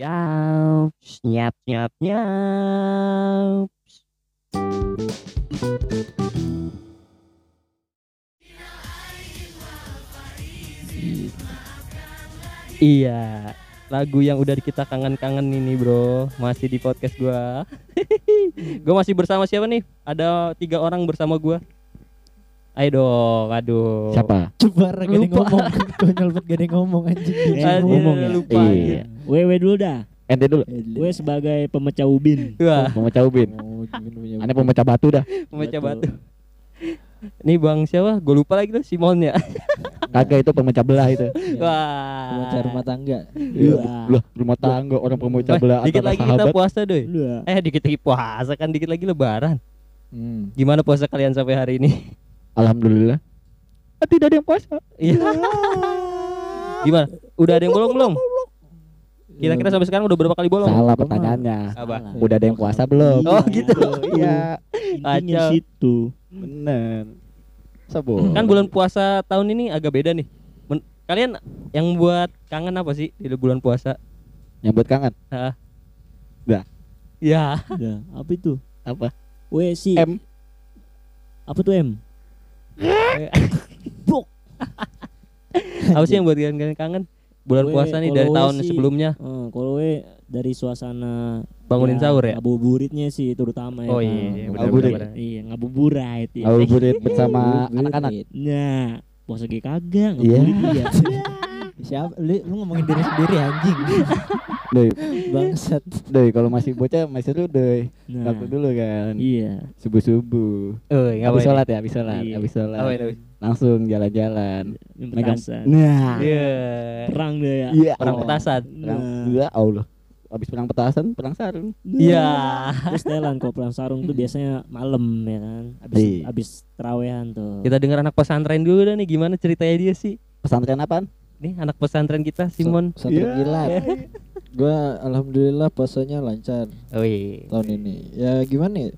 Yap, nyap nyap nyap. Iya, lagu yang udah kita kangen-kangen ini bro, masih di podcast gua. gua masih bersama siapa nih? Ada tiga orang bersama gua. Ayo dong, aduh. Siapa? Coba Lupa. ngomong Konyol banget ada ngomong anjing Eh, Anjir, ngomong ya? lupa. Iya. Wewe dulu dah. Ente dulu. Gue sebagai pemecah ubin. Wah, Pemecah ubin. Oh, Aneh pemecah batu dah. pemecah batu. Nih Bang siapa? Gue lupa lagi tuh Simon ya. Kagak itu pemecah belah itu. Wah. Pemecah rumah tangga Iya. Wah. Loh, rumah tangga orang pemecah belah dikit lagi kita sahabat. puasa doi. Lu ya. Eh dikit lagi puasa kan dikit lagi lebaran. hmm. Gimana puasa kalian sampai hari ini? Alhamdulillah. Ah, tidak ada yang puasa. Iya. Gimana? Udah ada yang bolong belum? Kira-kira sampai sekarang udah berapa kali bolong? Salah pertanyaannya. Apa? Salah. Udah ada yang puasa belum? Oh gitu. Iya. Intinya Kacau. di situ. Bener. Sabo. Kan bulan puasa tahun ini agak beda nih. Men- kalian yang buat kangen apa sih di bulan puasa? yang buat kangen. Hah? Dah. Ya. Ya, apa itu? Apa? W si. M. Apa tuh M? Apa sih yang buat kalian kangen? Bulan Gue, puasa nih dari gue tahun sih- sebelumnya Eh, kalau we dari suasana bangunin sahur ya? Ngabuburitnya sih terutama ya. Oh iya, iya, Ngabuburit. Iya, ngabuburit ya. Ngabuburit bersama anak-anak. Nah, puasa ge kagak Iya. ngabuburit iya. Siapa? Lu, lu ngomongin diri sendiri anjing Doi, Bangsat doi kalau masih bocah masih seru doi. Nah, Waktu dulu kan. iya. Subuh-subuh. Oh, Habis ngapain? sholat ya, habis sholat, Iya. habis sholat. Ngapain, ngapain? Langsung jalan-jalan. Megang. petasan. Nah. Iya. Perang deh ya. Iya. Perang Oh. petasan. Perang, Nah. ya Allah. Habis perang petasan, perang sarung. Iya. Terus Thailand kalau perang sarung tuh biasanya malam ya kan. Abis Iya. abis terawehan tuh. Kita dengar anak pesantren dulu dah nih gimana ceritanya dia sih? Pesantren apaan? Nih anak pesantren kita Simon. Satu gila Gua alhamdulillah puasanya lancar Oh iya. tahun ini Ya gimana ya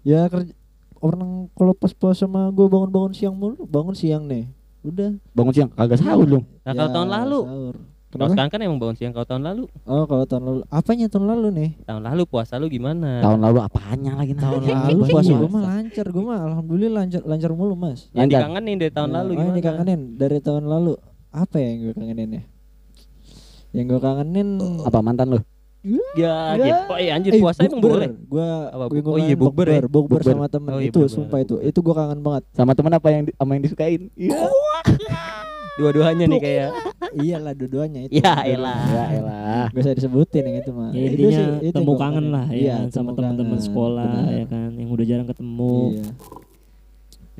Ya kerja Orang kalau pas puasa mah gue bangun-bangun siang mulu Bangun siang nih Udah Bangun siang kagak sahur dong. Nah kalau Ya, tahun lalu, sahur. kalau Kenapa? sekarang kan emang bangun siang kalau tahun lalu. Oh kalau tahun lalu Apanya tahun lalu nih Tahun lalu puasa lu gimana? Tahun lalu apanya lagi Tahun nanya? lalu puasa gue Puasa. mah lancar Gue mah alhamdulillah lancar, lancar mulu mas Yang dikangenin dari tahun Ya, lalu oh, gimana? yang dikangenin dari tahun lalu Apa ya yang gue kangenin ya Yang gue kangenin Apa mantan lu? Ya, Ya. gitu. Oh iya anjir puasa emang boleh. Gua Apa, gue oh iya, bukber ya? bukber Bukber. sama temen Oh iya, itu bener-bener. sumpah itu. Itu gua kangen banget. Sama temen apa yang di- sama yang disukain? Iya. Dua-duanya nih kayak. Iyalah dua-duanya itu. Ya elah. Ya elah. Gak usah disebutin yang itu mah. Ya, Itu intinya sih- itu temu kangen lah ya Iya, kan, sama teman-teman sekolah Benar. ya kan yang udah jarang ketemu. Iya.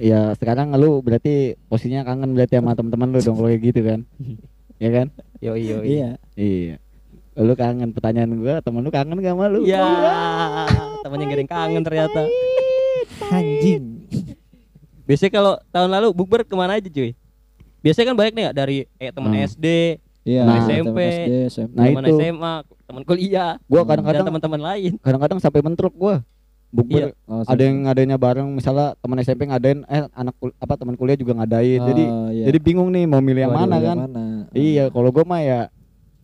Ya sekarang lu berarti posisinya kangen berarti sama teman-teman lu dong kalau kayak gitu kan? ya kan? Yo yo Iya. Iya. Lu kangen pertanyaan gua, temen lu kangen gak sama lu? Ya, temannya gak ada yang kangen ternyata. Anjing. Biasanya kalau tahun lalu bukber ke mana aja cuy? Biasanya kan banyak nih ya dari eh teman Hmm. SD, Iya. Nah, SMP. temen SD, SMP. Nah, teman itu. SMA, teman kuliah, Gua dan kadang-kadang teman-teman lain. kadang-kadang sampai bentrok gua. Bukber Oh, ada yang ngadainnya bareng misalnya teman SMP ngadain eh anak kul- apa teman kuliah juga ngadain. Jadi Oh, iya. jadi bingung nih mau milih yang Waduh, mana Yang kan? mana? Iya, kalau gua mah ya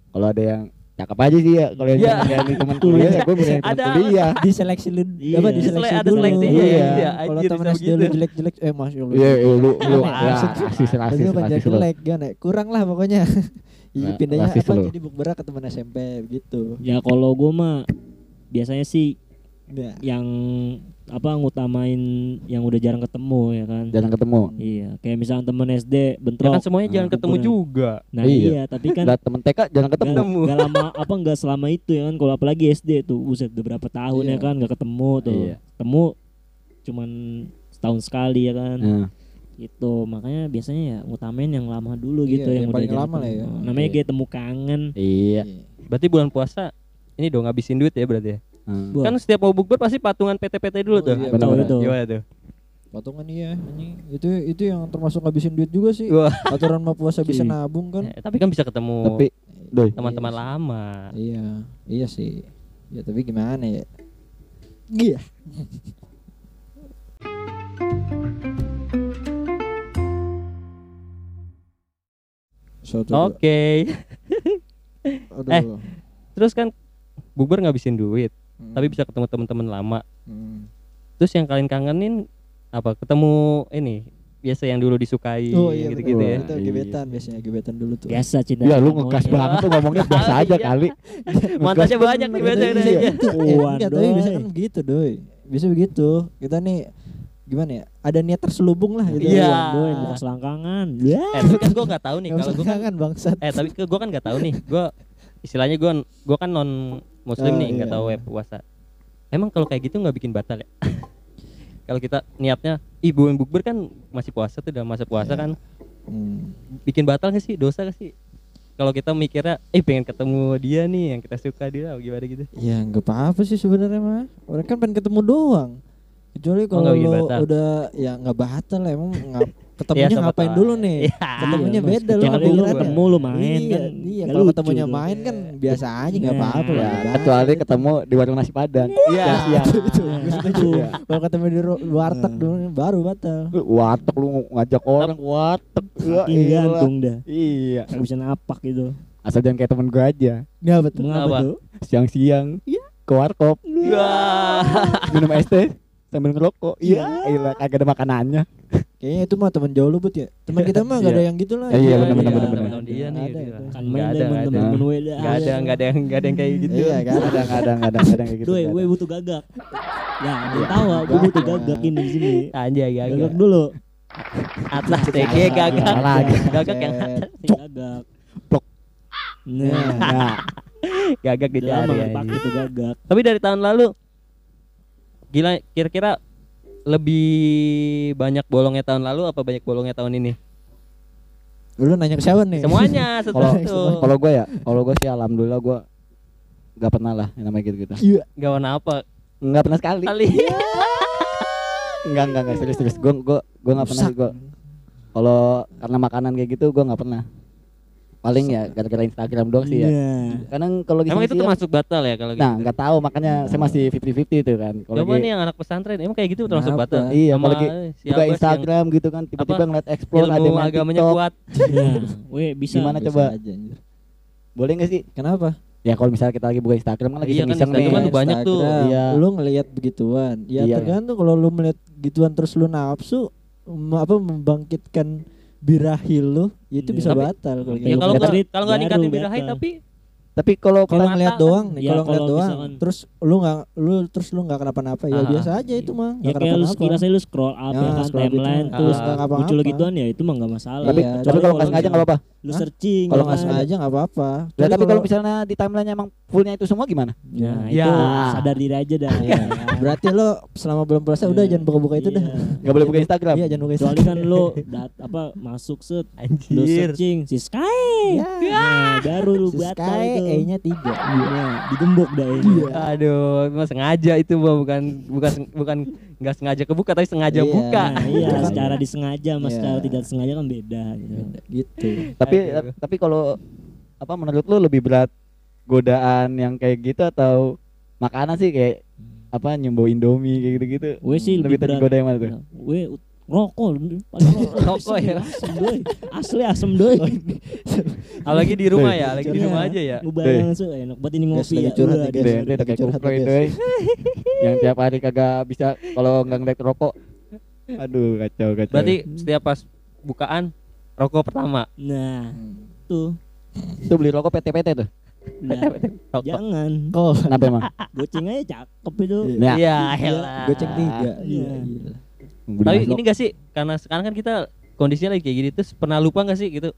kalau ada yang cakep aja sih ya. Kalau yang Iya. yeah. teman kuliah ya gua milih yang teman Ada. kuliah. Diseleksi lu Iya. apa diseleksi Ada dulu. seleksi, iya, Iya. iya, Kalau bisa SD lu jelek-jelek eh masya Allah. Iya, iya, lu lu ya maksud- rasis rasis rasis lu. jelek ya. Kurang lah pokoknya. Iya Nah, pindahnya rasis apa lu. jadi bukber ke teman SMP gitu. Ya kalau gue mah biasanya sih Ya. yang apa ngutamain yang udah jarang ketemu ya kan. Jarang ketemu. Iya, kayak misalnya temen SD Ya bentrok. kan semuanya Nah, ketemu bukber. juga. Nah Iya. iya, tapi kan Lah temen TK jarang ketemu. Gak, gak lama apa nggak selama itu ya kan kalau apalagi SD tuh buset udah berapa tahun Iya. ya kan nggak ketemu tuh Iya. ketemu cuman setahun sekali ya kan Nah, gitu makanya biasanya ya ngutamain yang lama dulu Iya, gitu yang, yang udah paling jarang lama lah ya. ketemu. namanya Iya. kayak temu kangen iya. Berarti bulan puasa ini dong ngabisin duit ya berarti ya. Hmm. Kan setiap mau bukber pasti patungan PT-PT dulu Oh, tuh. iya, benar. itu Gimana tuh? Patungan iya anjing. Itu itu yang termasuk ngabisin duit juga sih. Wah. Aturan mah puasa bisa Iya. nabung kan. Eh, tapi kan bisa ketemu Tapi doi, teman-teman Iya lama. Iya, iya sih. Ya tapi gimana ya? Iya. Oke. aduh. Eh. terus kan bukber ngabisin duit Hmm. tapi bisa ketemu teman-teman lama Hmm. terus yang kalian kangenin apa ketemu ini biasa yang dulu disukai Oh iya gitu-gitu ya Itu Iya. gebetan biasanya gebetan dulu tuh. biasa cinta Iya lu monyet. banget tuh ngomongnya biasa aja Iya. kali. mantannya banyak nih biasa Iya, udah iya, aja. Eh, enggak, tapi bisa kan begitu, doi. Bisa begitu. Kita nih gimana ya? Ada niat terselubung lah gitu. Iya. Doi, bukan selangkangan ya eh tapi kan gue nggak tahu nih kalau gue kan bangsat. eh tapi gue kan nggak tahu nih gue istilahnya gue gue kan non muslim Oh, nih nggak iya. tahu web puasa emang kalau kayak gitu nggak bikin batal ya kalau kita niatnya ibu yang bukber kan masih puasa tuh dalam masa puasa Iya. kan Hmm. bikin batal gak sih dosa gak sih kalau kita mikirnya eh pengen ketemu dia nih yang kita suka dia gimana gitu Ya nggak apa-apa sih sebenarnya mah. Orang kan pengen ketemu doang. Kecuali Oh, kalau lo batal. udah ya nggak batal emang ngap, ketemunya Iya, sama ngapain dulu nih? Iya. Ketemunya Mas, beda lo kecuali lu pikirannya. ketemu lu main iya, kan Iya, kalau ketemunya main kan biasa aja nggak Nah, apa-apa. Ya, nggak kecuali ketemu di warung nasi padang. Iya. Iya. Itu. Kalau ketemu di warteg dulu baru batal. Warteg lu ngajak orang warteg. Ya, Iya gantung dah Iya. nggak bisa napak gitu Asal jangan kayak temen gue aja. Nggak betul. Mengapa tuh Siang-siang ke warkop minum es teh sambil ngerokok. Iya, iya kagak ada makanannya. Kayaknya itu mah teman jauh lu but ya. Teman kita mah ada Iya. yang gitu lah. Iya, iya, benar, benar, Iya, benar, benar. teman-teman dia nih ada kan main ada, ada. temen weda nggak ada nggak ada yang nggak ada yang kayak gitu Iya kan. Ada nggak ada nggak ada nggak ada kayak gitu. Nggak gue ada. butuh gagak. Ya, gue tahu, gue butuh gagak ini di sini. anjay Gagak gagak dulu. atas TG gagak gagak yang atas Gagak. Plok. Nah, Nah, gagak udah lama pakai tuh gagak. tapi dari tahun lalu gila kira-kira lebih banyak bolongnya tahun lalu apa banyak bolongnya tahun ini Lu nanya ke siapa nih? semuanya kalau satu kalau gue ya, kalau gue sih alhamdulillah gue nggak pernah lah yang namanya gitu-gitu. Iya. gak warna apa Nggak pernah sekali. kali Enggak enggak enggak serius serius. Gue gue gue nggak pernah sih gue. Kalau karena makanan kayak gitu gue nggak pernah. Paling ya gara-gara Instagram doang sih ya. Nah, Kadang kalau lagi emang itu termasuk batal ya kalau Nah, gitu nggak tahu makanya saya masih 50-50 itu kan. Kalau Coba nih yang anak pesantren emang kayak gitu termasuk batal Iya, Sama kalau lagi si buka yang Instagram gitu kan tiba-tiba ngeliat explore ada yang agamanya TikTok. kuat nah, weh bisa. Gimana Biasa coba? aja. Boleh nggak sih? Kenapa? Ya kalau misalnya kita lagi buka Instagram kan lagi Iya kan, iseng-iseng nih. Instagram tuh banyak tuh. Instagram, Iya. Lu ngelihat begituan. Ya Iya. tergantung kalau lu melihat gituan terus lu nafsu apa membangkitkan birahi lu, ya itu Iya. bisa Tapi- batal kalau ya gitu. kalau nggak kalau nggak ningkatin birahi tapi Tapi kalau kalau mata ngeliat kan. doang nih, Ya, kalau ngeliat doang, misalkan- terus lu nggak lu terus lu nggak kenapa-napa, ya Ah. biasa aja itu mah, Ya kayak lu sekilas aja lu scroll up Ya, ya kan scroll gitu. timeline Ah. terus ngapa-ngapa. muncul gituan ya itu mah nggak masalah. tapi Iya, tapi kalau nggak sengaja nggak apa-apa. Lu Hah? searching Kalau ya nggak sengaja nggak apa-apa. Lah, tapi kalau misalnya di timeline emang fullnya itu semua gimana? Nah, Ya. itu sadar diri aja dah. Iya. Berarti lo selama belum puasa udah Iya. jangan buka-buka itu dah. Iya. Nggak boleh buka Instagram. Iya, jangan buka itu. Kecuali kan lu dat apa masuk set lu searching si Sky. Ya. Nah, baru lu batal Sky itu. E-nya tiga. Iya, digembok dah ini. aduh emang sengaja itu bukan bukan bukan nggak sengaja kebuka tapi sengaja Iya. buka iya, secara disengaja sama Iya. secara tidak sengaja kan beda gitu. Gitu. Tapi Aduh. tapi kalau apa menurut lu lebih berat godaan yang kayak gitu atau makanan sih kayak apa nyembo Indomie kayak gitu-gitu. Gue sih lebih lebih berat. goda yang mana tuh? Gue rokok Rokok ya? asem doi asli asem doi apalagi di rumah ya lagi di Iya. rumah aja ya lu bayang so enak buat ini Guys, ngopi lagi ya curhat gitu. dia udah kayak ya, itu eh. yang tiap hari kagak bisa kalau nggak ngeliat rokok. Aduh kacau kacau. berarti setiap pas bukaan rokok pertama nah tuh itu beli rokok PT-PT tuh. nah, jangan Oh, Kenapa emang? goceng aja cakep itu Ya. iya elah. goceng tiga. Iya. Tapi ini gak sih karena sekarang kan kita kondisinya lagi kayak gini terus pernah lupa gak sih gitu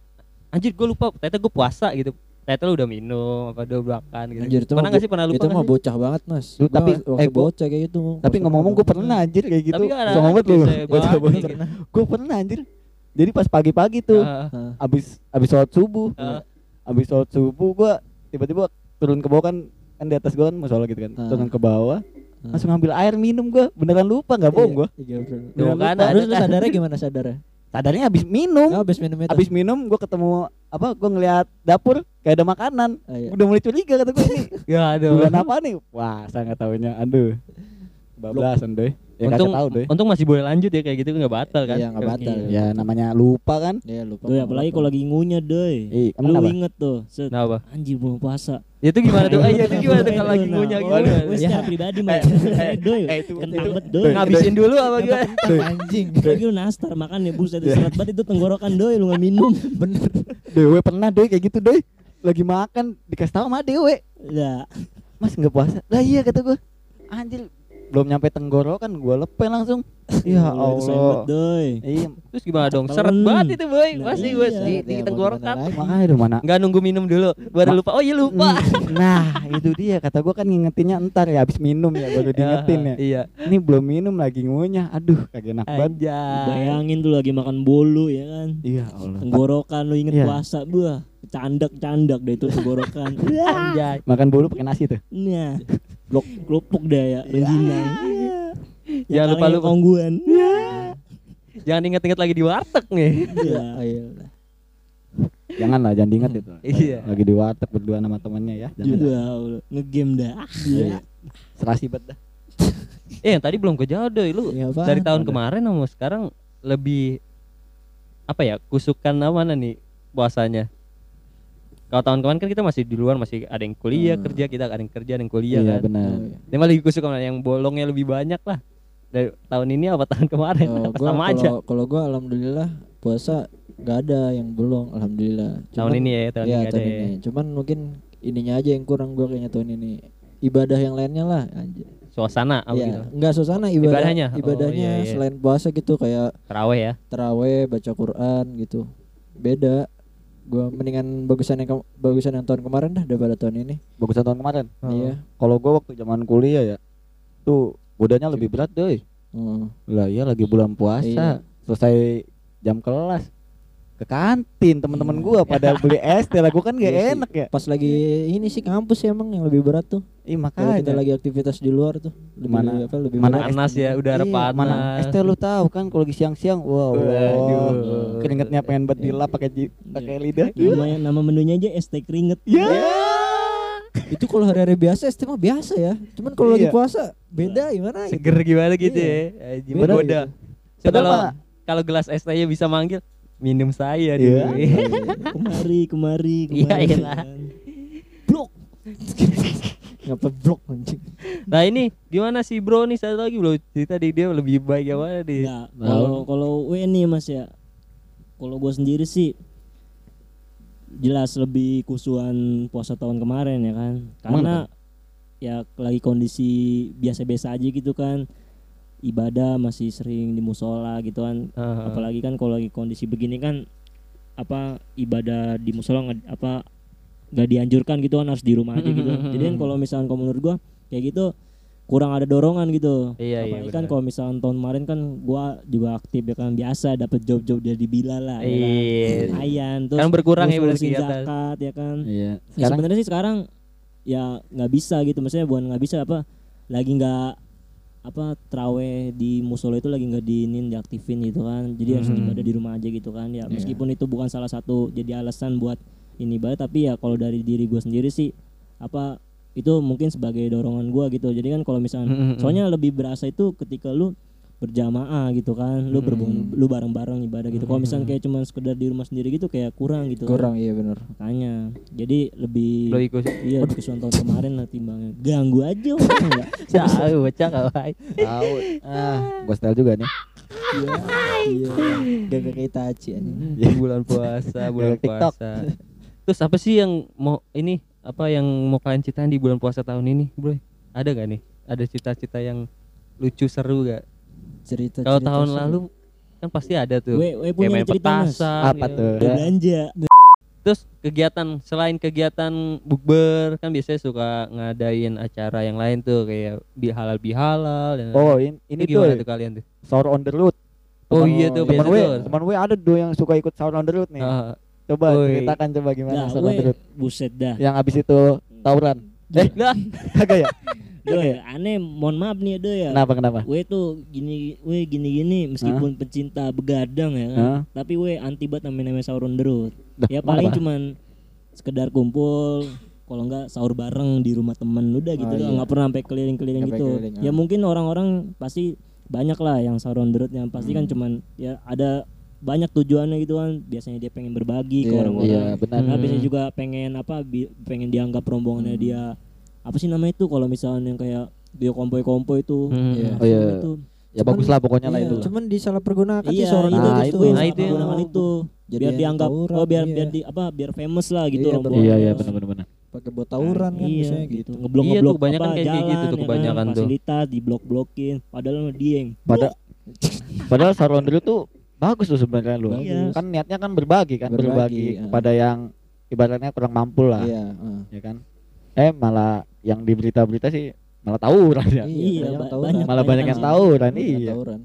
anjir gue lupa ternyata gue puasa gitu ternyata lu udah minum apa udah makan gitu Anjir, itu pernah gak sih pernah lupa Itu mah sih? bocah banget, Mas. Lu, Gua tapi- waktu eh, gua- bocah kayak gitu. Tapi ngomong-ngomong gue pernah anjir kayak gitu. tapi kan ada Ngomong lu. Bocah. Gue pernah anjir. Jadi pas pagi-pagi tuh Hah. abis abis sholat subuh ah. abis sholat subuh gua tiba-tiba turun ke bawah kan kan di atas gua kan musola gitu kan Ah. turun ke bawah Ah. langsung ngambil air minum gua. Beneran lupa nggak bohong gua. Iya. Tuh Beneran kan, Terus lu sadarnya gimana sadarnya? sadarnya abis minum. Oh, habis minum itu. abis minum gua ketemu apa gua ngeliat dapur kayak ada makanan. Ah, iya. udah mulai curiga kata gua ini ya aduh. bulan apa nih? Wah saya nggak tahunya aduh. Bablasan deh. Ya untung tahu deh. untung masih boleh lanjut ya kayak gitu nggak batal kan? Iya, nggak batal. ya namanya lupa kan? Iya, lupa. Doi, apalagi kalau lagi ngunyah doi eh lu inget tuh set. Nah apa anjir belum puasa Itu gimana tuh? Ah, iya itu gimana tuh kalau lagi Nah, ngunyah gimana? Gue secara pribadi mah. Doi, eh, itu- kentang doi. Doi. Ngabisin dulu apa gimana? anjing Lagi lu nastar makan ya buset seret banget itu tenggorokan doi lu nggak minum. bener Dewe pernah doi kayak gitu doi. Lagi makan dikasih tahu sama Dewe. Ya, Mas nggak puasa. Lah iya kata gue. Anjir belum nyampe tenggorokan gue lepe langsung. ya Allah. doi. Iya, Terus gimana dong? Seret banget itu boy. Nah, Pasti iya. gue di, di mau tenggorokan. makanya di mana? Nggak nunggu minum dulu, baru lupa. Oh iya lupa. Nah, itu dia kata gue kan ngingetinnya entar ya habis minum ya baru diingetin ya. Iya. Ini belum minum lagi ngunyah. Aduh, kagak enak banget. Bayangin tuh lagi makan bolu ya kan. Iya, Allah. Tenggorokan lu inget Iya. puasa buah. Candak candak deh itu tenggorokan. Anjay. Makan bolu pakai nasi tuh. Nah, blok kelupuk dah ya, rengginang. Jangan lupa lu- kongguan. Jangan inget-inget lagi di warteg nih. Iya. oh iya Jangan lah, jangan diingat itu. Iya. Lagi di warteg berdua sama temannya ya. Jangan. Ya ngegame dah. Iya. Serasi banget dah. Eh yang tadi belum kejauh doi lu. Iya, apaan? Dari tahun Ada. kemarin sama sekarang lebih apa ya? Kusukan mana nih puasanya? Kalau tahun kemarin kan kita masih di luar masih ada yang kuliah Hmm. kerja kita ada yang kerja ada yang kuliah Iya, kan. benar. Oh, iya. Ini malah kusuk mana yang bolongnya lebih banyak lah. Dari tahun ini apa tahun kemarin? Oh, gua sama aja. kalau kalau gua alhamdulillah puasa nggak ada yang belum alhamdulillah. Tahun ini ya, tahun iya, ini nggak tahun ada ya. ini. Cuman mungkin ininya aja yang kurang gua kayaknya tahun ini. Ibadah yang lainnya lah anjir. Suasana apa Iya, gitu. enggak suasana ibadah Ibadahnya? Oh, ibadahnya iya, iya. selain puasa gitu kayak Terawih ya. teraweh, baca Quran gitu. Beda. Gua mendingan bagusan yang ke- bagusan yang tahun kemarin dah daripada tahun ini. Bagusan tahun kemarin. Iya. Kalau gua waktu zaman kuliah ya, tuh godanya lebih berat doi. Oh. Lah iya lagi bulan puasa. Iya. Selesai jam kelas ke kantin teman-teman Iya. gua pada beli es teh lah gua kan gak Iya sih. enak ya. Pas lagi ini sih kampus ya emang yang lebih berat tuh. Ih Kalau kita makanya. lagi aktivitas di luar tuh lebih Mana- apa lebih mana berat. Panas ya, udara Iya, panas. Mana es teh lu tahu kan kalau lagi siang-siang wow, Waduh. keringetnya pengen buat dilap pakai ji- pakai lidah. Namanya nama menunya aja es teh keringet. Ya. Itu kalau hari-hari biasa es teh mah biasa ya. Cuman kalau lagi Iya. puasa beda gimana? gitu. Seger gimana gitu Iya. ya. Anjing, Beda kalau gelas es tehnya bisa manggil minum saya Iya. dulu. Kemari, kemari, Iya, kemari. iyalah. kan. Blok. Ngapa blok anjing? Nah ini gimana sih bro nih satu lagi bro cerita di dia lebih baik yang mana di Nggak, kalau kalau W nih Mas ya. Kalau gua sendiri sih jelas lebih kusuhan puasa tahun kemarin ya kan. Karena ya lagi kondisi biasa-biasa aja gitu kan. Ibadah masih sering di musola gitu kan. Ah, Apalagi kan kalau lagi kondisi begini kan apa ibadah di musola nggak apa nggak dianjurkan gitu kan harus di rumah aja gitu. Jadi kan kalau misalkan kalau menurut gua kayak gitu kurang ada dorongan gitu. Iya, iya, Apalagi kan benar. kalau misalkan tahun kemarin kan gua juga aktif ya kan biasa dapat job-job dari Bilal lah. ya kan. Iya. Lumayan terus Kan berkurang ya berarti zakat ya kan. Iya. Ya, Sekarang sebenarnya sih sekarang ya nggak bisa gitu maksudnya bukan nggak bisa apa lagi nggak apa traweh di musola itu lagi nggak diinin diaktifin gitu kan jadi harus Mhm. ibadah di rumah aja gitu kan ya Iya. meskipun itu bukan salah satu jadi alasan buat ini ibadah tapi ya kalau dari diri gue sendiri sih apa itu mungkin sebagai dorongan gua gitu jadi kan kalau misalnya Mhm. soalnya lebih berasa itu ketika lu berjamaah gitu kan lu Mhm. berbun lu bareng-bareng ibadah gitu kalau misalnya kayak cuman sekedar di rumah sendiri gitu kayak kurang gitu kan. Kurang iya bener. makanya jadi lebih Lo ikut iya di kesuan tahun kemarin lah timbangnya ganggu aja enggak Jauh bocah kawan. tahu. Ah, gua style juga nih. Iya. Iya. Gak kayak Itachi anjing. bulan puasa, bulan puasa. Terus apa sih yang mau ini apa yang mau kalian ceritain di bulan puasa tahun ini, Bro? Ada gak nih? Ada cita-cita yang lucu seru gak? Cerita Kalau tahun seru. lalu kan pasti ada tuh. we, we Kayak main petasan. Apa gitu. tuh? Belanja Terus kegiatan selain kegiatan bukber kan biasanya suka ngadain acara yang lain tuh kayak bihalal bihalal dan Oh, in- ini Itu gimana tuh tuh kalian tuh? sahur on the road. Oh iya tuh biasa gue, tuh. temen gue ada tuh yang suka ikut sahur on the road nih. Ah, Coba Woi. ceritakan coba gimana nah sahur on the road. buset dah Yang abis itu tawuran. Eh, lah, kagak ya? Doy, aneh mohon maaf nih ya Doy ya Kenapa kenapa? we tuh gini we gini gini meskipun pecinta begadang ya kan tapi we anti banget namanya namanya sahur on the road Dah, ya paling kenapa? cuman sekedar kumpul kalau enggak sahur bareng di rumah temen udah gitu Oh, iya. nggak pernah sampai keliling-keliling gitu keliling, ya ah. mungkin orang-orang pasti banyak lah yang sahur on the road yang pasti kan Hmm. cuman ya ada banyak tujuannya gitu kan biasanya dia pengen berbagi ke Iya, orang-orang Iya, benar. Nah, Hmm. biasanya juga pengen apa pengen dianggap rombongannya dia apa sih namanya itu kalau misalnya yang kayak dia kompoi-kompoi itu Hmm. Iya. Oh, iya. itu Ya bagus lah pokoknya lah Iya, itu. Cuman disalahpergunakan sih iya seorang itu, Nah, itu. itu. itu, Nah, itu yang- yang itu Jadi biar dianggap tawuran, oh biar iya. biar di apa biar famous lah gitu Iya, rombongan Iya, iya benar benar benar. pakai buat tawuran kan iya, biasanya gitu. ngeblok Iya ngeblok tuh, kebanyakan kayak gitu tuh, ya kebanyakan kan? tuh. fasilitas diblok blokin padahal dia yang Pada padahal Saruan dulu tuh bagus tuh sebenarnya lu. Iya. Kan niatnya kan berbagi kan, Berbagi, berbagi, ah. kepada yang ibaratnya kurang mampu lah, Iya, heeh. ya kan. Eh malah yang di berita-berita sih malah tawuran ya. Iya, banyak ba- tawuran. banyak- Malah banyak yang sih. tawuran, Banyak iya. tawuran.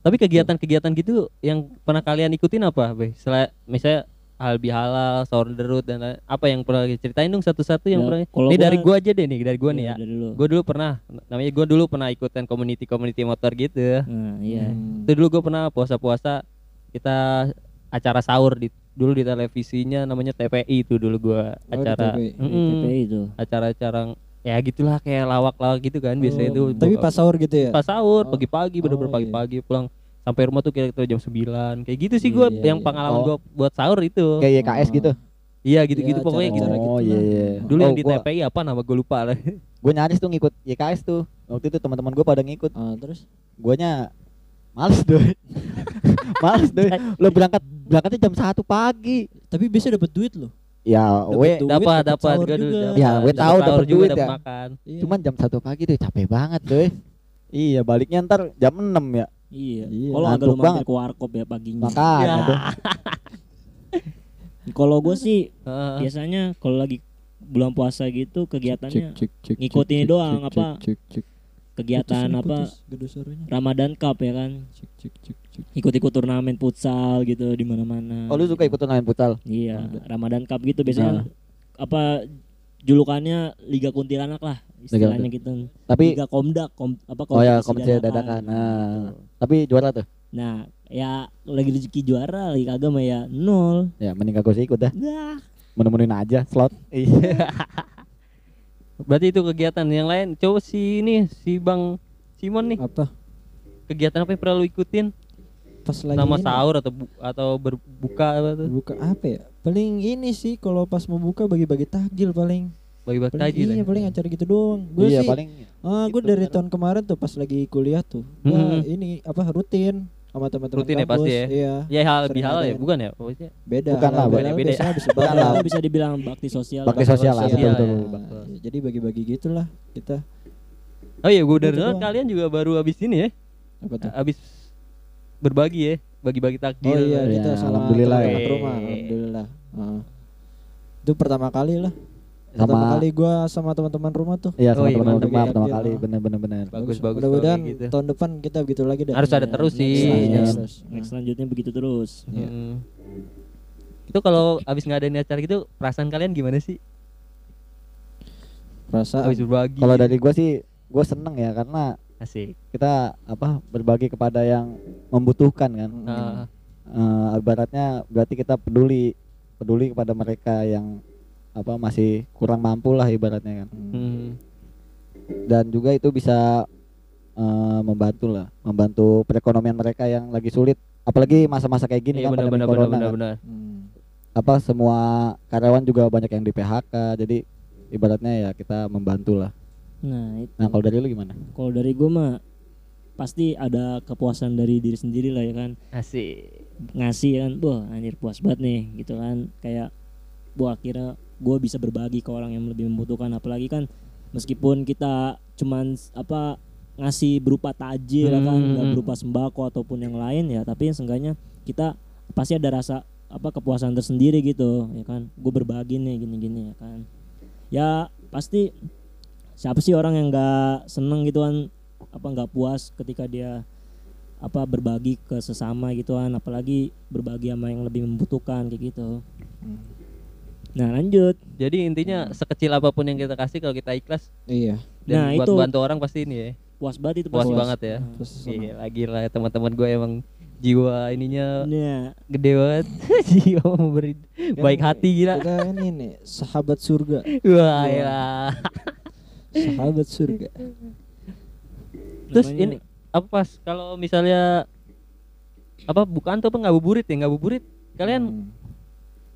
Tapi kegiatan-kegiatan gitu yang pernah kalian ikutin apa, Be? Selain misalnya hal bihalal, sahur derut dan lain- apa yang pernah ceritain dong satu-satu yang Ya, pernah. Ini gua- dari gua aja deh nih, dari gua nih Iya, ya. dari dulu. Gue dulu pernah, namanya gue dulu pernah ikutan community-community motor gitu. Nah, iya. Hmm. Itu dulu gue pernah puasa-puasa kita acara sahur di dulu di televisinya namanya TPI itu dulu gua Oh, acara TPI. Mm-mm. TPI itu. acara-acara ya gitulah kayak lawak-lawak gitu kan biasanya Oh, itu Tapi buka- pas sahur gitu ya. pas sahur Oh. pagi-pagi bener-bener Oh, iya. pagi-pagi pulang sampai rumah tuh kira-kira jam 9 kayak gitu sih gua Iya, yang iya. pengalaman Oh. gua buat sahur itu Kayak YKS gitu. iya gitu-gitu Iya, pokoknya gitu Oh gitu iya lah. iya. dulu oh, yang di gua, TPI apa nama gue lupa lah Gue nyaris tuh ngikut YKS tuh. Waktu itu teman-teman gue pada ngikut. Ah, terus Guanya males doi. males doi. Lo berangkat berangkatnya jam 1 pagi. tapi biasa dapat duit loh. Ya, Dapet we dapat dapet dapat juga. Ya, Dapat tahu dapat duit dapat ya. makan Iya. Cuman jam 1 pagi tuh capek banget doi. Iya, baliknya ntar jam 6 ya. Iya. Iya, Kalau agak ngantuk lu mampir banget. ke warkop ya paginya. Makanya Ya. tuh. Kalau gue sih Heeh. biasanya kalau lagi bulan puasa gitu kegiatannya Cek, cek, ngikutin cek, doang, cek, apa, cek, cek. Kegiatan apa suaranya. Ramadan Cup ya kan. Ikut-ikut turnamen futsal gitu di mana-mana. Oh, lu suka ikut turnamen futsal? Iya, Ada. Ramadan Cup gitu biasanya Nah. apa julukannya Liga Kuntilanak lah istilahnya gitu. Tapi Liga Komdak, kom, apa oh ya, kompetisi kompetisi dadakan. Nah, Gitu. tapi juara tuh. Nah, ya lagi rezeki juara, lagi kagak mah ya nol. Ya, mending gak usah ikut dah. Dah. Menemuin aja slot. Iya. berarti itu kegiatan yang lain coba si ini si Bang Simon nih Apa? kegiatan apa yang pernah lu ikutin Pas lagi nama ini, sahur atau bu- atau berbuka apa tuh buka apa ya? Paling ini sih kalau pas mau buka bagi-bagi takjil paling. bagi-bagi takjil iya, ya? paling acara gitu doang. Gue iya, sih paling Ah, gue Gitu, dari bener. tahun kemarin tuh pas lagi kuliah tuh, gua Hmm. ini apa rutin sama teman-teman Rutin ya kampus. pasti ya? Iya, ya hal lebih halal ya bukan ya maksudnya beda. Bukan lah, beda- beda. habis Bukan lah. Bisa dibilang bakti sosial. bakti bakti sosial lah, betul betul. ya. betul. Betul. Iya, Jadi bagi-bagi gitulah kita. oh iya gue udah Gitu kalian juga baru habis ini ya Apa tuh? habis berbagi ya bagi-bagi takjil Oh iya, Iya, kita sama alhamdulillah ya. rumah, alhamdulillah. Ah. Itu pertama kali lah. Sama Pertama kali gua sama teman-teman rumah tuh. Iya, Oh sama iya, teman mantap rumah ya. pertama kali ah. bener bagus bagus Mudah-mudahan gitu. tahun depan kita begitu lagi dah. harus ada Iya, terus sih next Iya. next- selanjutnya begitu terus. Iya. Hmm. itu kalau habis ngadain acara gitu perasaan kalian gimana sih Perasaan. habis berbagi Kalau dari gua sih gua seneng ya karena asik kita apa berbagi kepada yang membutuhkan kan. Mm. Ah, Eh, ibaratnya berarti kita peduli peduli kepada mereka yang apa masih kurang mampu lah ibaratnya kan. hmm. Dan juga itu bisa eh, membantu lah, membantu perekonomian mereka yang lagi sulit. Apalagi masa-masa kayak gini Iya, kan benar pandemi benar corona benar kan. Hmm. Apa semua karyawan juga banyak yang di PHK. Jadi ibaratnya ya kita membantu lah. Nah, itu. Nah, kalau dari lu gimana? Kalau dari gue mah pasti ada kepuasan dari diri sendiri lah ya kan asik ngasih kan wah anjir puas banget nih gitu kan kayak wah akhirnya gue bisa berbagi ke orang yang lebih membutuhkan. Apalagi kan meskipun kita cuman apa ngasih berupa takjil ya kan nggak Hmm. berupa sembako ataupun yang lain ya tapi seenggaknya kita pasti ada rasa apa kepuasan tersendiri gitu ya kan. Gue berbagi nih gini-gini ya kan. Ya pasti siapa sih orang yang nggak seneng gitu kan apa nggak puas ketika dia apa berbagi ke sesama gitu kan apalagi berbagi sama yang lebih membutuhkan kayak gitu. Hmm. Nah lanjut. Jadi intinya sekecil apa pun yang kita kasih kalau kita ikhlas Iya. dan Nah, buat itu- bantu orang pasti ini ya. Puas banget itu puas banget ya. Nah. Iya, lagi lah teman-teman gue emang jiwa ininya Nah, gede banget. Jiwa memberi Kan baik hati gila. Kita ini nih sahabat surga, wah ya sahabat surga. terus namanya- ini apa pas? Kalau misalnya apa bukan tuh apa ngabuburit ya? Ngabuburit. Kalian Hmm.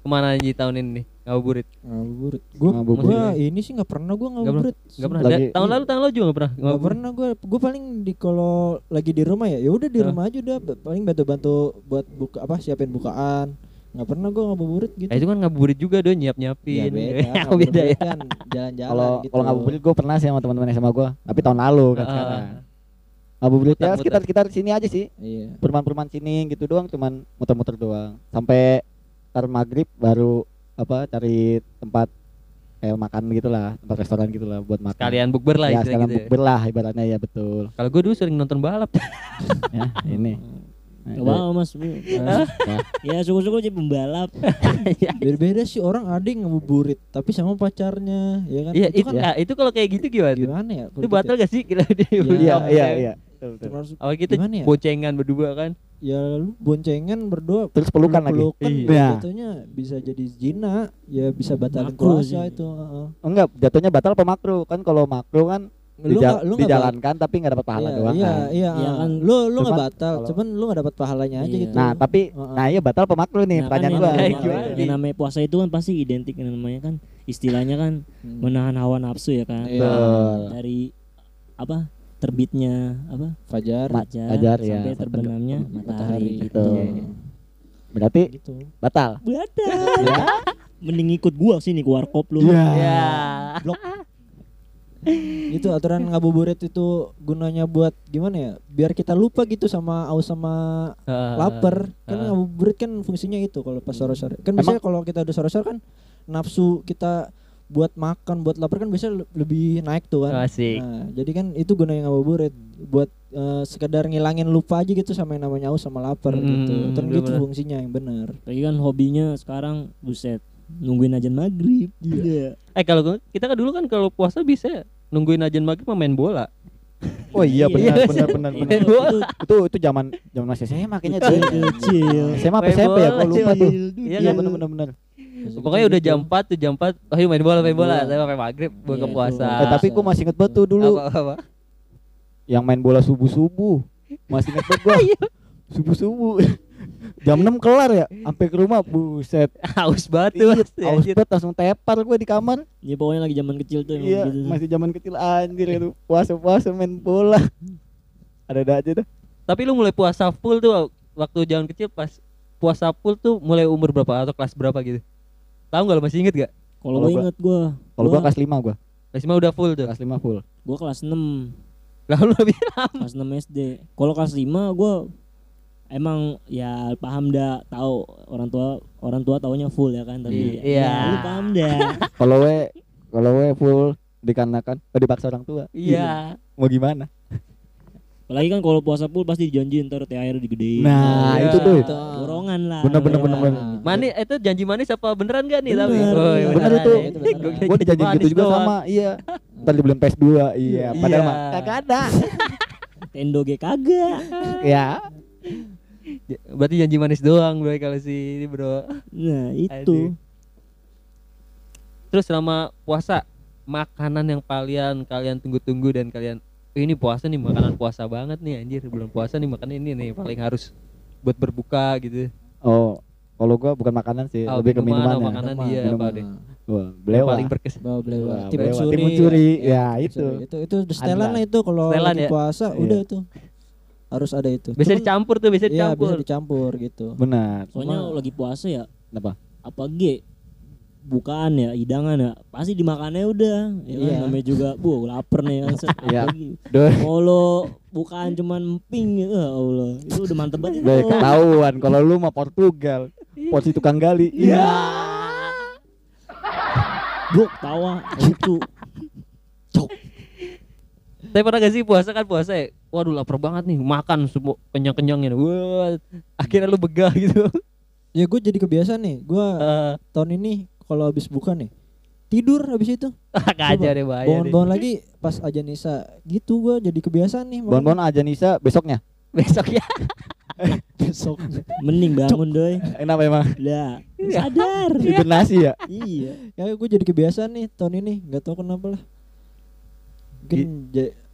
Ke mana aja tahun ini nih ngabuburit ngabuburit gua Ngabuburit. gua ini sih nggak pernah gua ngabuburit nggak pernah Lagi- Da- tahun lalu tahun lalu juga nggak pernah Gak ngabuburit pernah gue, gue paling di kalau lagi di rumah ya, ya udah di rumah aja udah, paling bantu-bantu buat buka apa siapin bukaan. Nggak pernah gue ngabuburit gitu. Nah, itu kan ngabuburit juga dong nyiap ya nyiapin beda, oh, beda ngabuburit ya kan jalan-jalan Kalau gitu. kalau ngabuburit gue pernah sih sama teman-teman sama gue, tapi tahun lalu kan Ah. sekarang. Ngabuburit ya sekitar sekitar sini aja sih. Iya. Perumahan-perumahan sini gitu doang, cuman muter-muter doang. Sampai ntar maghrib baru apa cari tempat kayak makan gitulah, tempat restoran gitulah buat makan. kalian bukber lah ya, sekalian gitu ya. bukber lah ibaratnya ya betul. kalau gue dulu sering nonton balap ya, ini. Nah, Gak apa mas? Ya syukur-syukur jadi pembalap Beda-beda sih orang ada yang ngabuburit, tapi sama pacarnya, ya kan? iya itu itu kan nah, itu kalau kayak gitu gimana gimana ya? itu gitu? batal gak sih kira dia Iya, iya, iya. Betul, betul. Termasuk awal kita Gimana ya? boncengan berdua kan ya lu boncengan berdua Terus pelukan lagi. pelukan Iya. jatuhnya bisa jadi zina ya bisa batalin Makruh puasa itu heeh. Enggak, jatuhnya batal apa makruh? Kan kalau makruh kan lu dija- nggak lu dijalankan tapi nggak dapat pahala iya, doang iya kan. iya Iya kan. lu lu nggak batal kalau- cuman lu nggak dapat pahalanya aja Iya. gitu Nah, tapi Heeh. nah iya batal apa makruh nih Nah, pertanyaan kan gua. yang, yang namanya puasa itu kan pasti identik dengan namanya kan istilahnya kan Hmm. menahan hawa nafsu ya kan Iya. Dari apa terbitnya apa fajar fajar fajar, ya. sampai terbenamnya matahari matahari gitu Betul. Berarti gitu batal. Batal. Ya. Mending ikut gua sini ke warkop lu. Iya. ya itu aturan ngabuburit itu gunanya buat gimana ya biar kita lupa gitu sama aus sama lapar kan ah. ngabuburit kan fungsinya itu kalau pas sore-sore kan biasanya kalau kita udah sore-sore kan nafsu kita buat makan buat lapar kan biasanya le- lebih naik tuh kan asik Nah, jadi kan itu gunanya ngabuburit buat eh, sekedar ngilangin lupa aja gitu sama yang namanya aus sama lapar Hmm, gitu. Kan gitu fungsinya yang benar. Lagi kan hobinya sekarang buset nungguin ajan maghrib juga. eh kalau kita kan dulu kan kalau puasa bisa nungguin ajan maghrib main bola Oh iya Iya. benar benar benar Itu- benar. Bola. Itu itu zaman zaman masih SMA kayaknya tuh. Kecil. SMA apa SMP ya? Gua bola, lupa tuh. Iya Iya kan? benar benar benar. Pokoknya udah jam 4 tuh jam 4 ayo main bola main bola Bola. saya pakai maghrib buat Iya, ke puasa Eh, tapi gua masih inget banget tuh dulu apa, apa? yang main bola subuh-subuh. Masih inget banget gua. Subuh-subuh. Jam 6 kelar ya, sampai ke rumah buset. haus banget tuh Iya, haus banget langsung tepar gua di kamar. Ya pokoknya lagi zaman kecil tuh Iya, gitu. masih zaman kecil anjir itu. Puasa-puasa main bola. Ada-ada aja tuh. tapi lu mulai puasa full tuh waktu zaman kecil pas puasa full tuh mulai umur berapa atau kelas berapa gitu tahu nggak lu masih inget gak Kalau gue gua- inget gua. Kalau gua kelas 5 gua. kelas 5 udah full tuh Kelas 5 full. gua kelas 6 lalu lebih lama kelas 6 SD. Kalau kelas 5 gua emang ya paham dah tahu orang tua orang tua taunya full ya kan tapi Iya. ya, lu paham dah. Kalau we kalau we full dikarenakan oh, dipaksa orang tua. iya Mau gimana? Apalagi kan kalau puasa full pasti dijanjiin ntar THR digedein. Nah, Iya. itu tuh. Borongan lah. Bener, bener, bener, borongan. bener. manis itu janji manis apa beneran gak nih tapi Bener. Oh, iya, Bener beneran itu. ya. Itu beneran. Gua kira Gua dijanji manis gitu juga doang. sama, iya. Ntar dibeliin PS2, iya. Padahal Iya. mah kagak ada. Tendo ge kagak. ya. Berarti janji manis doang bro kalau si ini bro Nah, Aduh. itu. terus selama puasa makanan yang kalian kalian tunggu-tunggu dan kalian "Eh, ini puasa nih makanan puasa banget nih anjir bulan puasa nih makan ini nih paling harus buat berbuka gitu Oh, kalau gua bukan makanan sih, Oh, lebih ke minuman minumannya. makanan dia apa deh Wah, belewa. paling berkesan Bawa belewa. Wah, Timun belewa. suri. Timun suri, ya, timun itu. Itu itu setelan lah itu kalau ya? puasa Iya. udah tuh. Harus ada itu. bisa Cuman- dicampur tuh bisa Iya, dicampur bisa dicampur gitu. Benar. Soalnya Cuma- lagi puasa ya Kenapa? apa ge bukaan ya hidangan ya pasti dimakannya udah ya kan? Iya. namanya juga bu lapar nih kan Iya. Duh, kalau bukaan cuman emping ya Allah itu udah mantep banget udah itu. ketahuan kalau lu mah Portugal. Porsi tukang gali. Iya. Bro, tawa lucu Tapi pernah gak sih puasa kan puasa ya? Waduh lapar banget nih makan semua kenyang-kenyangnya. Wah, akhirnya lu begah gitu. Ya gue jadi kebiasaan nih. Gue Eh, tahun ini kalau habis buka nih tidur habis itu. Kacau deh bahaya bangun-bangun lagi pas aja nisa gitu gue jadi kebiasaan nih Bon-bon aja Nisa besoknya. Besok ya. besok mending bangun doi. Kenapa emang? lah sadar. Hibernasi ya? iya. Ya gue jadi kebiasaan nih tahun ini nggak tahu kenapa lah. Mungkin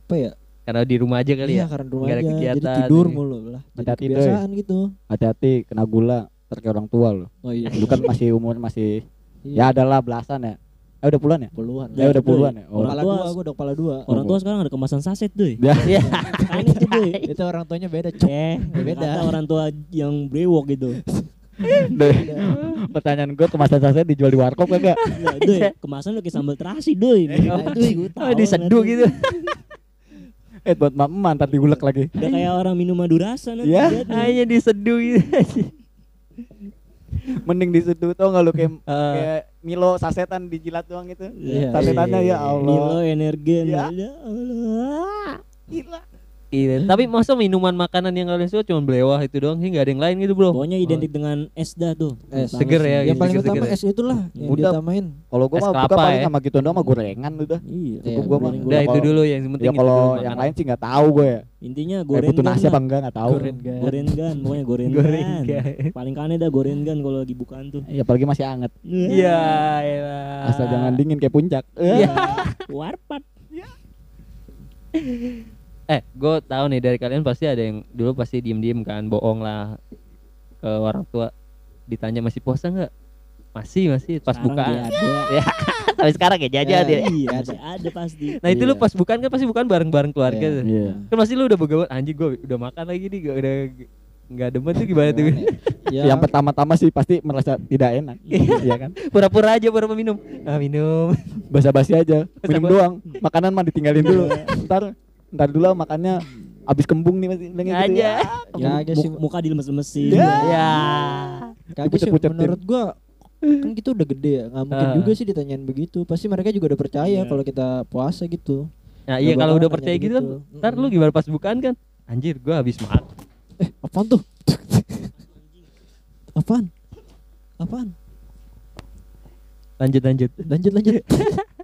apa ya? Karena di rumah aja kali iya ya. karena di rumah aja. Jadi kegiatan, tidur iya. mulu lah. Jadi Hati-hati, Doy. kebiasaan gitu. Hati-hati kena gula kayak orang tua loh. Oh iya. Lu kan masih umur masih Iya. ya adalah belasan ya eh udah puluhan ya puluhan ya udah Doy. puluhan ya oh. kepala tua- dua gue udah kepala dua Orang tua sekarang ada kemasan saset deh. Ya. Iya. Kan itu orang tuanya beda cuk Eh, Beda. kata orang tua yang brewok gitu. Doi. pertanyaan gue kemasan saset dijual di warkop kagak Nah, doi, kemasan lu kayak sambal terasi, doi. Nah, doi, gua Oh, tahu diseduh gitu. eh buat mama ntar digulek lagi. Udah kayak orang minum madu rasa nanti. Iya. nih. Hanya diseduh gitu. mending di situ tau nggak lu kayak Ah. kayak Milo sasetan dijilat doang itu Iya. sasetannya ya Milo Allah energen. Iya. Ya Allah. gila Iya. Tapi masa minuman makanan yang kalian suka cuma belewah itu doang sih nggak ada yang lain gitu bro. Pokoknya identik dengan es dah tuh. Es. Seger ya, yang paling seger-seger utama ya. es itulah yang Udah. ditamain kalau gue Es mah buka kelapa paling ya. sama gitu doang sama gorengan udah Iya. Iya, gua mah- goreng- Udah itu dulu yang penting ya kalau yang lain sih nggak tahu gue ya Intinya Kayak butuh gorengan nasi apa enggak nggak tahu Gorengan. Gorengan, pokoknya gorengan. Gorengan. Paling kane dah gorengan kalau lagi bukaan tuh. ya apalagi masih anget Iya, elah. asal jangan dingin kayak puncak Iya. Warpat. Eh, gue tahu nih dari kalian pasti ada yang dulu pasti diem-diem kan, bohong lah ke orang tua. Ditanya masih puasa nggak? Masih, masih. Pas Sekarang bukaan. dia. Ya, sampai sekarang ya jajan Ya, ya. Iya, masih ada pasti. Nah itu lu Iya. pas bukaan kan pasti bukan bareng-bareng keluarga Iya. tuh. iya Kan pasti lu udah begawan anjing gue udah makan lagi nih, gue udah nggak demen tuh gimana tuh? ya yang pertama-tama sih pasti merasa tidak enak iya kan Pura-pura aja pura minum. Ah, minum. basa-basi aja minum doang makanan mah ditinggalin dulu ntar ntar dulu makannya abis kembung nih masih bilangnya gitu Aja. ya aja sih Mu- muka dilemes-lemesin. Ya. Ya. kagak sih menurut gua kan kita udah gede ya nggak mungkin Ah. juga sih ditanyain begitu pasti mereka juga udah percaya Iya. kalau kita puasa gitu Nah, iya kalau udah percaya gitu kan, begitu. ntar lu gimana pas bukaan kan? Anjir, gua habis makan. eh apaan tuh apaan apaan Lanjut lanjut. lanjut lanjut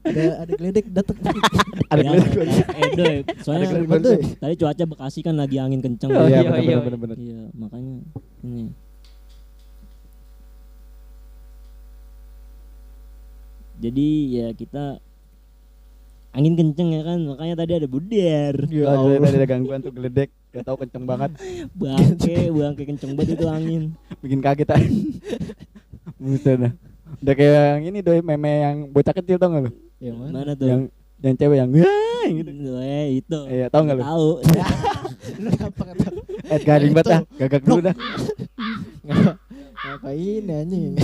ada ada geledek datang ada Ya, geledek. eh, Doy, soalnya tadi cuaca Bekasi kan lagi angin kenceng. Oh, iya iya, bener iya. bener bener bener Iya, makanya ini. Jadi ya kita angin kenceng ya kan, makanya tadi ada buder. ya Oh, Allah tadi ada gangguan tuh geledek. Gak tau kenceng banget. Bangke, bangke kenceng banget itu angin. bikin kaget aja. Buset dah. udah kayak yang ini doi meme yang bocah kecil tau gak lu yang mana Mana tuh? yang yang cewek yang gitu. Eh, itu. iya tau gak lu? Tahu. kenapa kata eh garing banget dah. Gagak dulu dah. Ngapain anjing?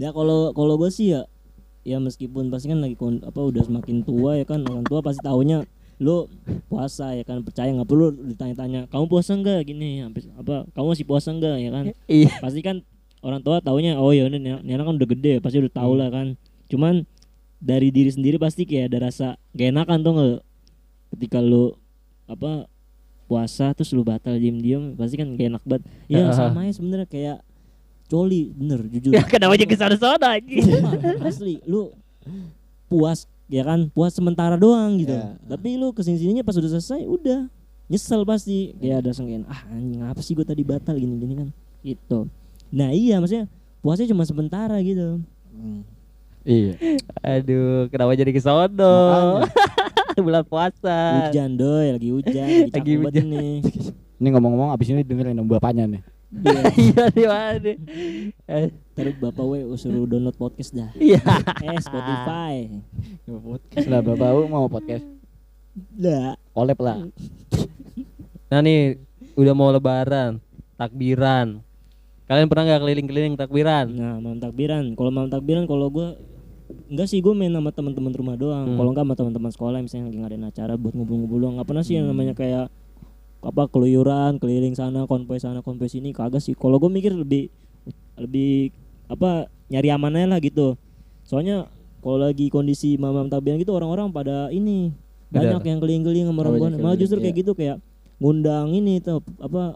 Ya kalau kalau gue sih ya ya meskipun pasti kan lagi kon- apa udah semakin tua ya kan orang tua pasti taunya lu puasa ya kan percaya nggak? Perlu ditanya-tanya kamu puasa enggak gini sampai apa kamu masih puasa enggak ya kan. Iya. pasti kan orang tua taunya oh ya ini ini anak kan udah gede pasti udah tahu lah kan. Cuman dari diri sendiri pasti kayak ada rasa gak enakan tuh nggak? Ketika lu apa puasa terus lu batal diem-diem pasti kan gak enak banget. Ya Heeh. sama aja sebenarnya kayak coli bener jujur. Ya kenapa jadi sana-sana anjing? Sumpah, asli lu puas ya kan? Puas sementara doang gitu. Ya. tapi lu ke sini sininya pas udah selesai udah. Nyesel pasti. Kayak ada sengken ah anjing apa sih gue tadi batal? Gini gini kan. Gitu. Nah iya maksudnya puasnya cuma sementara gitu iya Aduh, kenapa jadi ke sono? Bulan puasa. hujan doy lagi hujan lagi, Lagi hujan. nih ini ngomong-ngomong abis ini dengerin dong bapaknya nih Iya, Iya nih mana? Eh, terus bapak we suruh download podcast dah Iya. eh Spotify lah bapak mau podcast dah collab lah Nah nih, udah mau lebaran, takbiran. Kalian pernah nggak keliling-keliling takbiran? Nah, malam takbiran. Kalau malam takbiran kalau gua enggak sih gue main sama teman-teman rumah doang. Hmm. Kalau enggak sama teman-teman sekolah misalnya lagi ngadain acara buat ngumpul-ngumpul doang. Enggak pernah sih yang namanya kayak apa keluyuran, keliling sana, konvoy sana, konvoy sini kagak sih. Kalau gue mikir lebih lebih apa nyari amannya lah gitu. Soalnya kalau lagi kondisi malam takbiran gitu orang-orang pada ini banyak yang keliling-keliling sama banyak Malah justru kayak gitu kayak ngundang ini tuh apa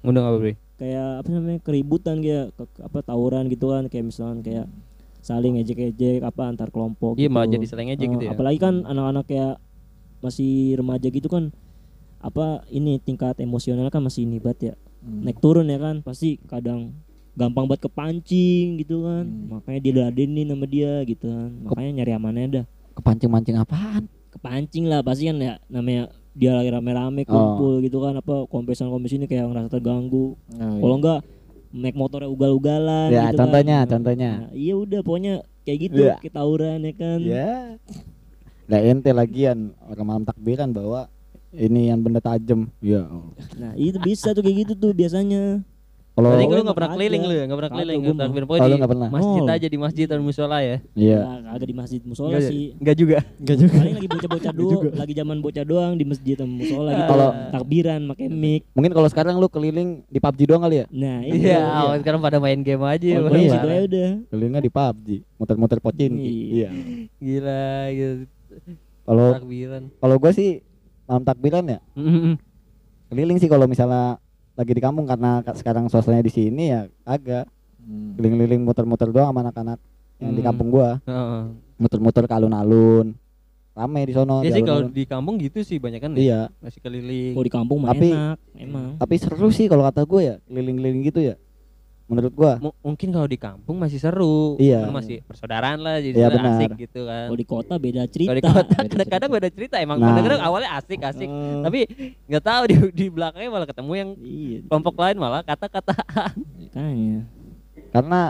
Ngundang apa, Bre? kayak apa namanya keributan kayak ke- apa tawuran gitu kan kayak misalkan kayak saling ejek-ejek apa antar kelompok Iya, gitu. malah jadi seleng aja Eh, gitu ya. apalagi kan anak-anak kayak masih remaja gitu kan apa ini tingkat emosional kan masih ini banget ya Hmm. naik turun ya kan pasti kadang gampang banget kepancing gitu kan Hmm. makanya diladenin sama dia gitu kan makanya nyari amannya dah kepancing-mancing apaan kepancing lah pasti kan ya namanya dia lagi rame-rame Oh. kumpul gitu kan apa kompesan kompesan ini kayak ngerasa terganggu Oh, kalau enggak naik motornya ugal-ugalan Ya, gitu contohnya, kan. contohnya. Nah, iya udah pokoknya kayak gitu Iya. kita tawuran ya kan Ya. Lah ente lagian orang malam takbiran bawa ini yang benda tajam. Ya. nah itu bisa tuh kayak gitu tuh biasanya Kalau Berarti lu emang nggak pernah keliling lu ya, nggak pernah keliling gua mah. takbir Oh, pokoknya lu di nggak pernah? masjid Oh. aja di masjid dan musola ya. Iya. Nah, agak di masjid musola sih nggak juga. Enggak juga. paling lagi bocah-bocah doang lagi zaman bocah doang di masjid sama musola gitu Kalau- takbiran pakai mic Mungkin kalau sekarang lu keliling di PUBG doang kali ya? nah Iya, awal sekarang pada main game aja. Oh, iya. situ aja udah Kelilingnya di PUBG, muter-muter pocin. Iya. Iya. Gila, gitu. Kalau Takbiran. kalau gue sih malam takbiran ya keliling sih kalau misalnya lagi di kampung karena ka- sekarang suasananya di sini ya agak Hmm. keliling-keliling muter-muter doang sama anak-anak yang di Hmm. kampung gua Heeh. muter-muter ke alun-alun rame di sono Ya di sih kalau di kampung gitu sih banyak kan iya masih keliling. kalau di kampung mah Tapi- enak emang tapi seru sih kalau kata gue ya keliling-keliling gitu ya menurut gua M- mungkin kalau di kampung masih seru. Iya. Masih persaudaraan lah jadi Iya, benar. asik gitu kan. kalau di kota beda cerita Kalau di kota kadang-kadang beda cerita emang Nah. kadang-kadang awalnya asik asik Eh, tapi nggak tahu di di belakangnya malah ketemu yang iya kelompok lain malah kata-kata karena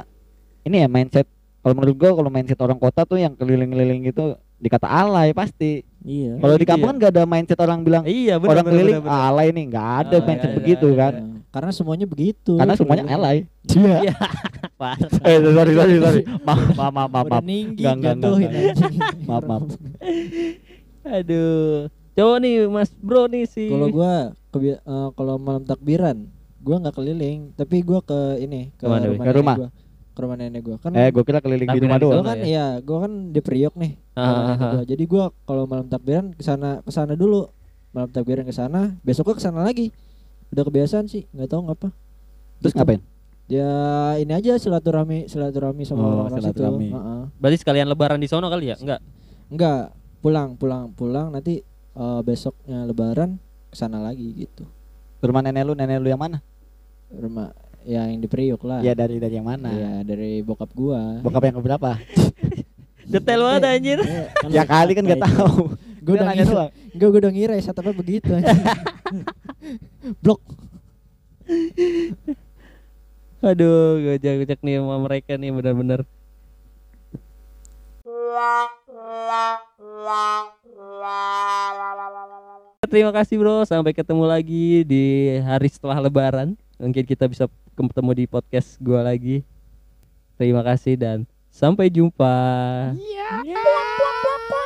ini ya mindset kalau menurut gua kalau mindset orang kota tuh yang keliling-keliling gitu dikata alay pasti iya kalau di kampung ya? kan gak ada mindset orang bilang iya benar orang benar, keliling benar, benar. alay nih nggak ada Oh, mindset iya, begitu iya, kan Nah, karena semuanya begitu. karena semuanya alay Iya. Iya. Eh sorry sorry sorry maaf maaf maaf maaf, Udah ninggi Enggak, enggak, jatuhin. Maaf, maaf. Aduh. Coba nih Mas Bro nih sih. Kalau gua eh, kalau malam takbiran, gua nggak keliling, tapi gua ke ini ke Ke mana, rumah Ke rumah? gua. Ke rumah nenek gua. Kan eh gue kira keliling di rumah doang gua kan ya? iya, gua kan di Priok nih. Ah, gua. Jadi gua kalau malam takbiran ke sana ke sana dulu. Malam takbiran ke sana, besoknya ke sana lagi. Udah kebiasaan sih, nggak tahu ngapa. terus ngapain Ya ini aja silaturahmi silaturahmi sama Oh, orang-orang situ. silaturahmi. Heeh. Berarti sekalian lebaran di sono kali ya? Enggak. Enggak, pulang pulang pulang nanti eh, besoknya lebaran ke sana lagi gitu. ke rumah nenek lu nenek lu yang mana Rumah ya yang di Priok lah. ya dari dari yang mana Iya, dari bokap gua. bokap yang keberapa Detail banget anjir. Kan ya kali kan gak tahu Gue udah nanya ngira, doang. gue udah ngira ya tapi begitu. Blok. Aduh, gojek-gojek nih sama mereka nih benar-benar. Terima kasih bro, sampai ketemu lagi di hari setelah lebaran. Mungkin kita bisa ketemu di podcast gua lagi. Terima kasih dan sampai jumpa. Yeah.